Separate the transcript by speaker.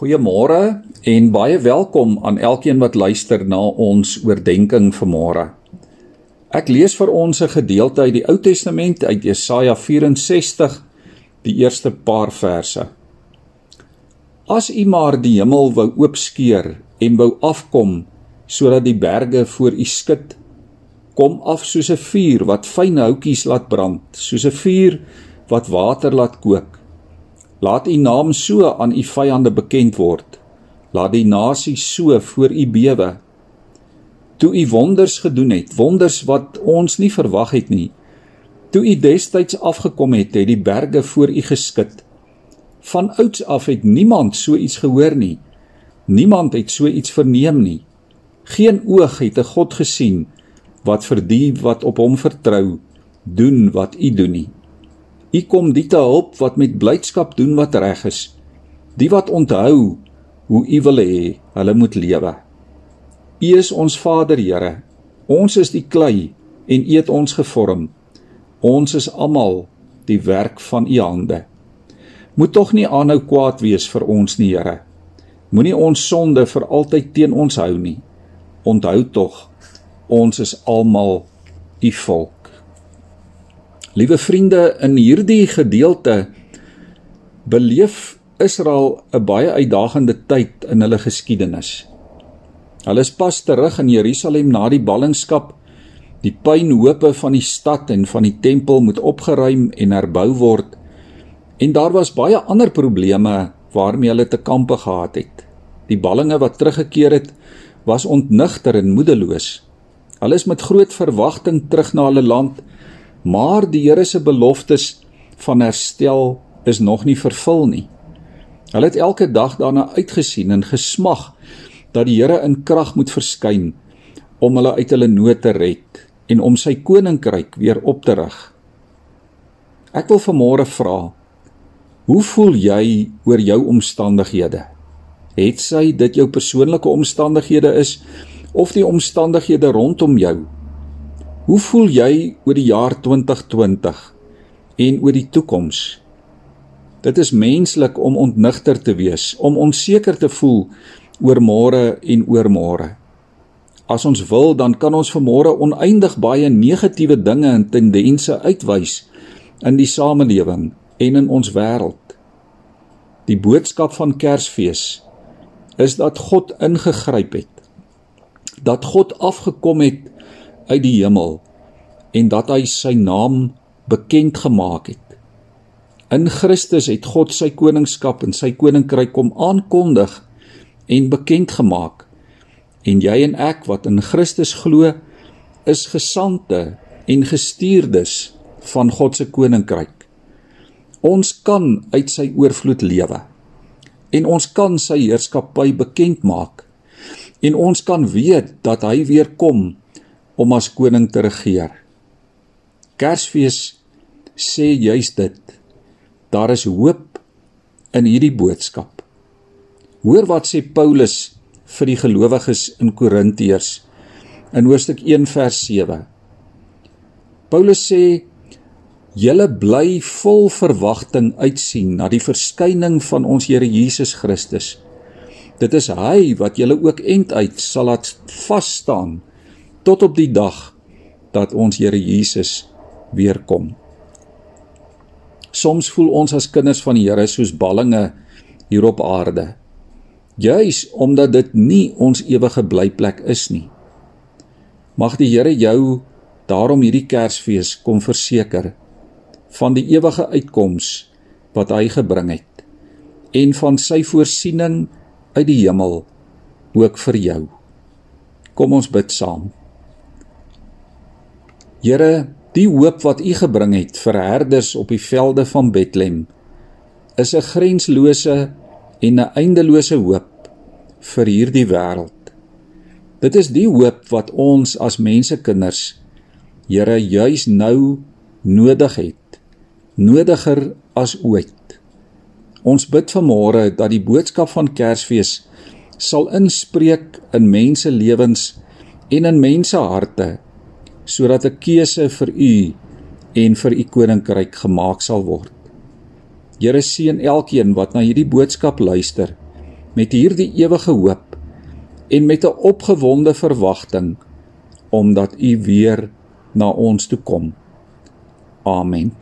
Speaker 1: Goeiemôre en baie welkom aan elkeen wat luister na ons oordeenking vanmôre. Ek lees vir ons 'n gedeelte uit die Ou Testament uit Jesaja 64, die eerste paar verse. As U maar die hemel wou oopskeer en wou afkom sodat die berge voor U skud, kom af soos 'n vuur wat fyn houtjies laat brand, soos 'n vuur wat water laat kook. Laat u naam so aan u vyande bekend word. Laat die nasie so voor u bewe. Toe u wonders gedoen het, wonders wat ons nie verwag het nie. Toe u destyds afgekom het, het die berge voor u geskit. Van ouds af het niemand so iets gehoor nie. Niemand het so iets verneem nie. Geen oog het 'n God gesien wat vir die wat op hom vertrou doen wat u doen nie. U kom die te help wat met blydskap doen wat reg is. Die wat onthou hoe U wil hê hulle moet lewe. U is ons Vader Here. Ons is die klei en U het ons gevorm. Ons is almal die werk van U hande. Moet tog nie aanhou kwaad wees vir ons nie, Here. Moenie ons sonde vir altyd teen ons hou nie. Onthou tog, ons is almal U volk. Liewe vriende, in hierdie gedeelte beleef Israel 'n baie uitdagende tyd in hulle geskiedenis. Hulle is pas terug in Jerusalem na die ballingskap. Die pynhope van die stad en van die tempel moet opgeruim en herbou word. En daar was baie ander probleme waarmee hulle te kampe gehad het. Die ballinge wat teruggekeer het, was ontnigter en moedeloos. Hulle is met groot verwagting terug na hulle land Maar die Here se beloftes van herstel is nog nie vervul nie. Hulle het elke dag daarna uitgesien en gesmag dat die Here in krag moet verskyn om hulle uit hulle nood te red en om sy koninkryk weer op te rig. Ek wil vanmôre vra, hoe voel jy oor jou omstandighede? Het sy dit jou persoonlike omstandighede is of die omstandighede rondom jou? Hoe voel jy oor die jaar 2020 en oor die toekoms? Dit is menslik om ontnigter te wees, om onseker te voel oor môre en oor môre. As ons wil, dan kan ons vanmôre oneindig baie negatiewe dinge en tendense uitwys in die samelewing en in ons wêreld. Die boodskap van Kersfees is dat God ingegryp het. Dat God afgekom het uit die hemel en dat hy sy naam bekend gemaak het. In Christus het God sy koningskap en sy koninkryk kom aankondig en bekend gemaak. En jy en ek wat in Christus glo, is gesande en gestuurdes van God se koninkryk. Ons kan uit sy oorvloed lewe. En ons kan sy heerskappy bekend maak. En ons kan weet dat hy weer kom om as koning te regeer. Kersfees sê juis dit. Daar is hoop in hierdie boodskap. Hoor wat sê Paulus vir die gelowiges in Korintiërs in hoofstuk 1 vers 7. Paulus sê julle bly vol verwagting uitsien na die verskyning van ons Here Jesus Christus. Dit is hy wat julle ook end uit sal laat vas staan tot op die dag dat ons Here Jesus weer kom. Soms voel ons as kinders van die Here soos ballinge hier op aarde. Juis omdat dit nie ons ewige blyplek is nie. Mag die Here jou daarom hierdie Kersfees kom verseker van die ewige uitkoms wat hy gebring het en van sy voorsiening uit die hemel ook vir jou. Kom ons bid saam. Here, die hoop wat U gebring het vir herders op die velde van Bethlehem is 'n grenslose en 'n eindelose hoop vir hierdie wêreld. Dit is die hoop wat ons as mensekinders Here juis nou nodig het, nodiger as ooit. Ons bid vanmôre dat die boodskap van Kersfees sal inspreek in mense lewens en in mense harte sodat 'n keuse vir u en vir u koninkryk gemaak sal word. Here seën elkeen wat na hierdie boodskap luister met hierdie ewige hoop en met 'n opgewonde verwagting omdat u weer na ons toe kom. Amen.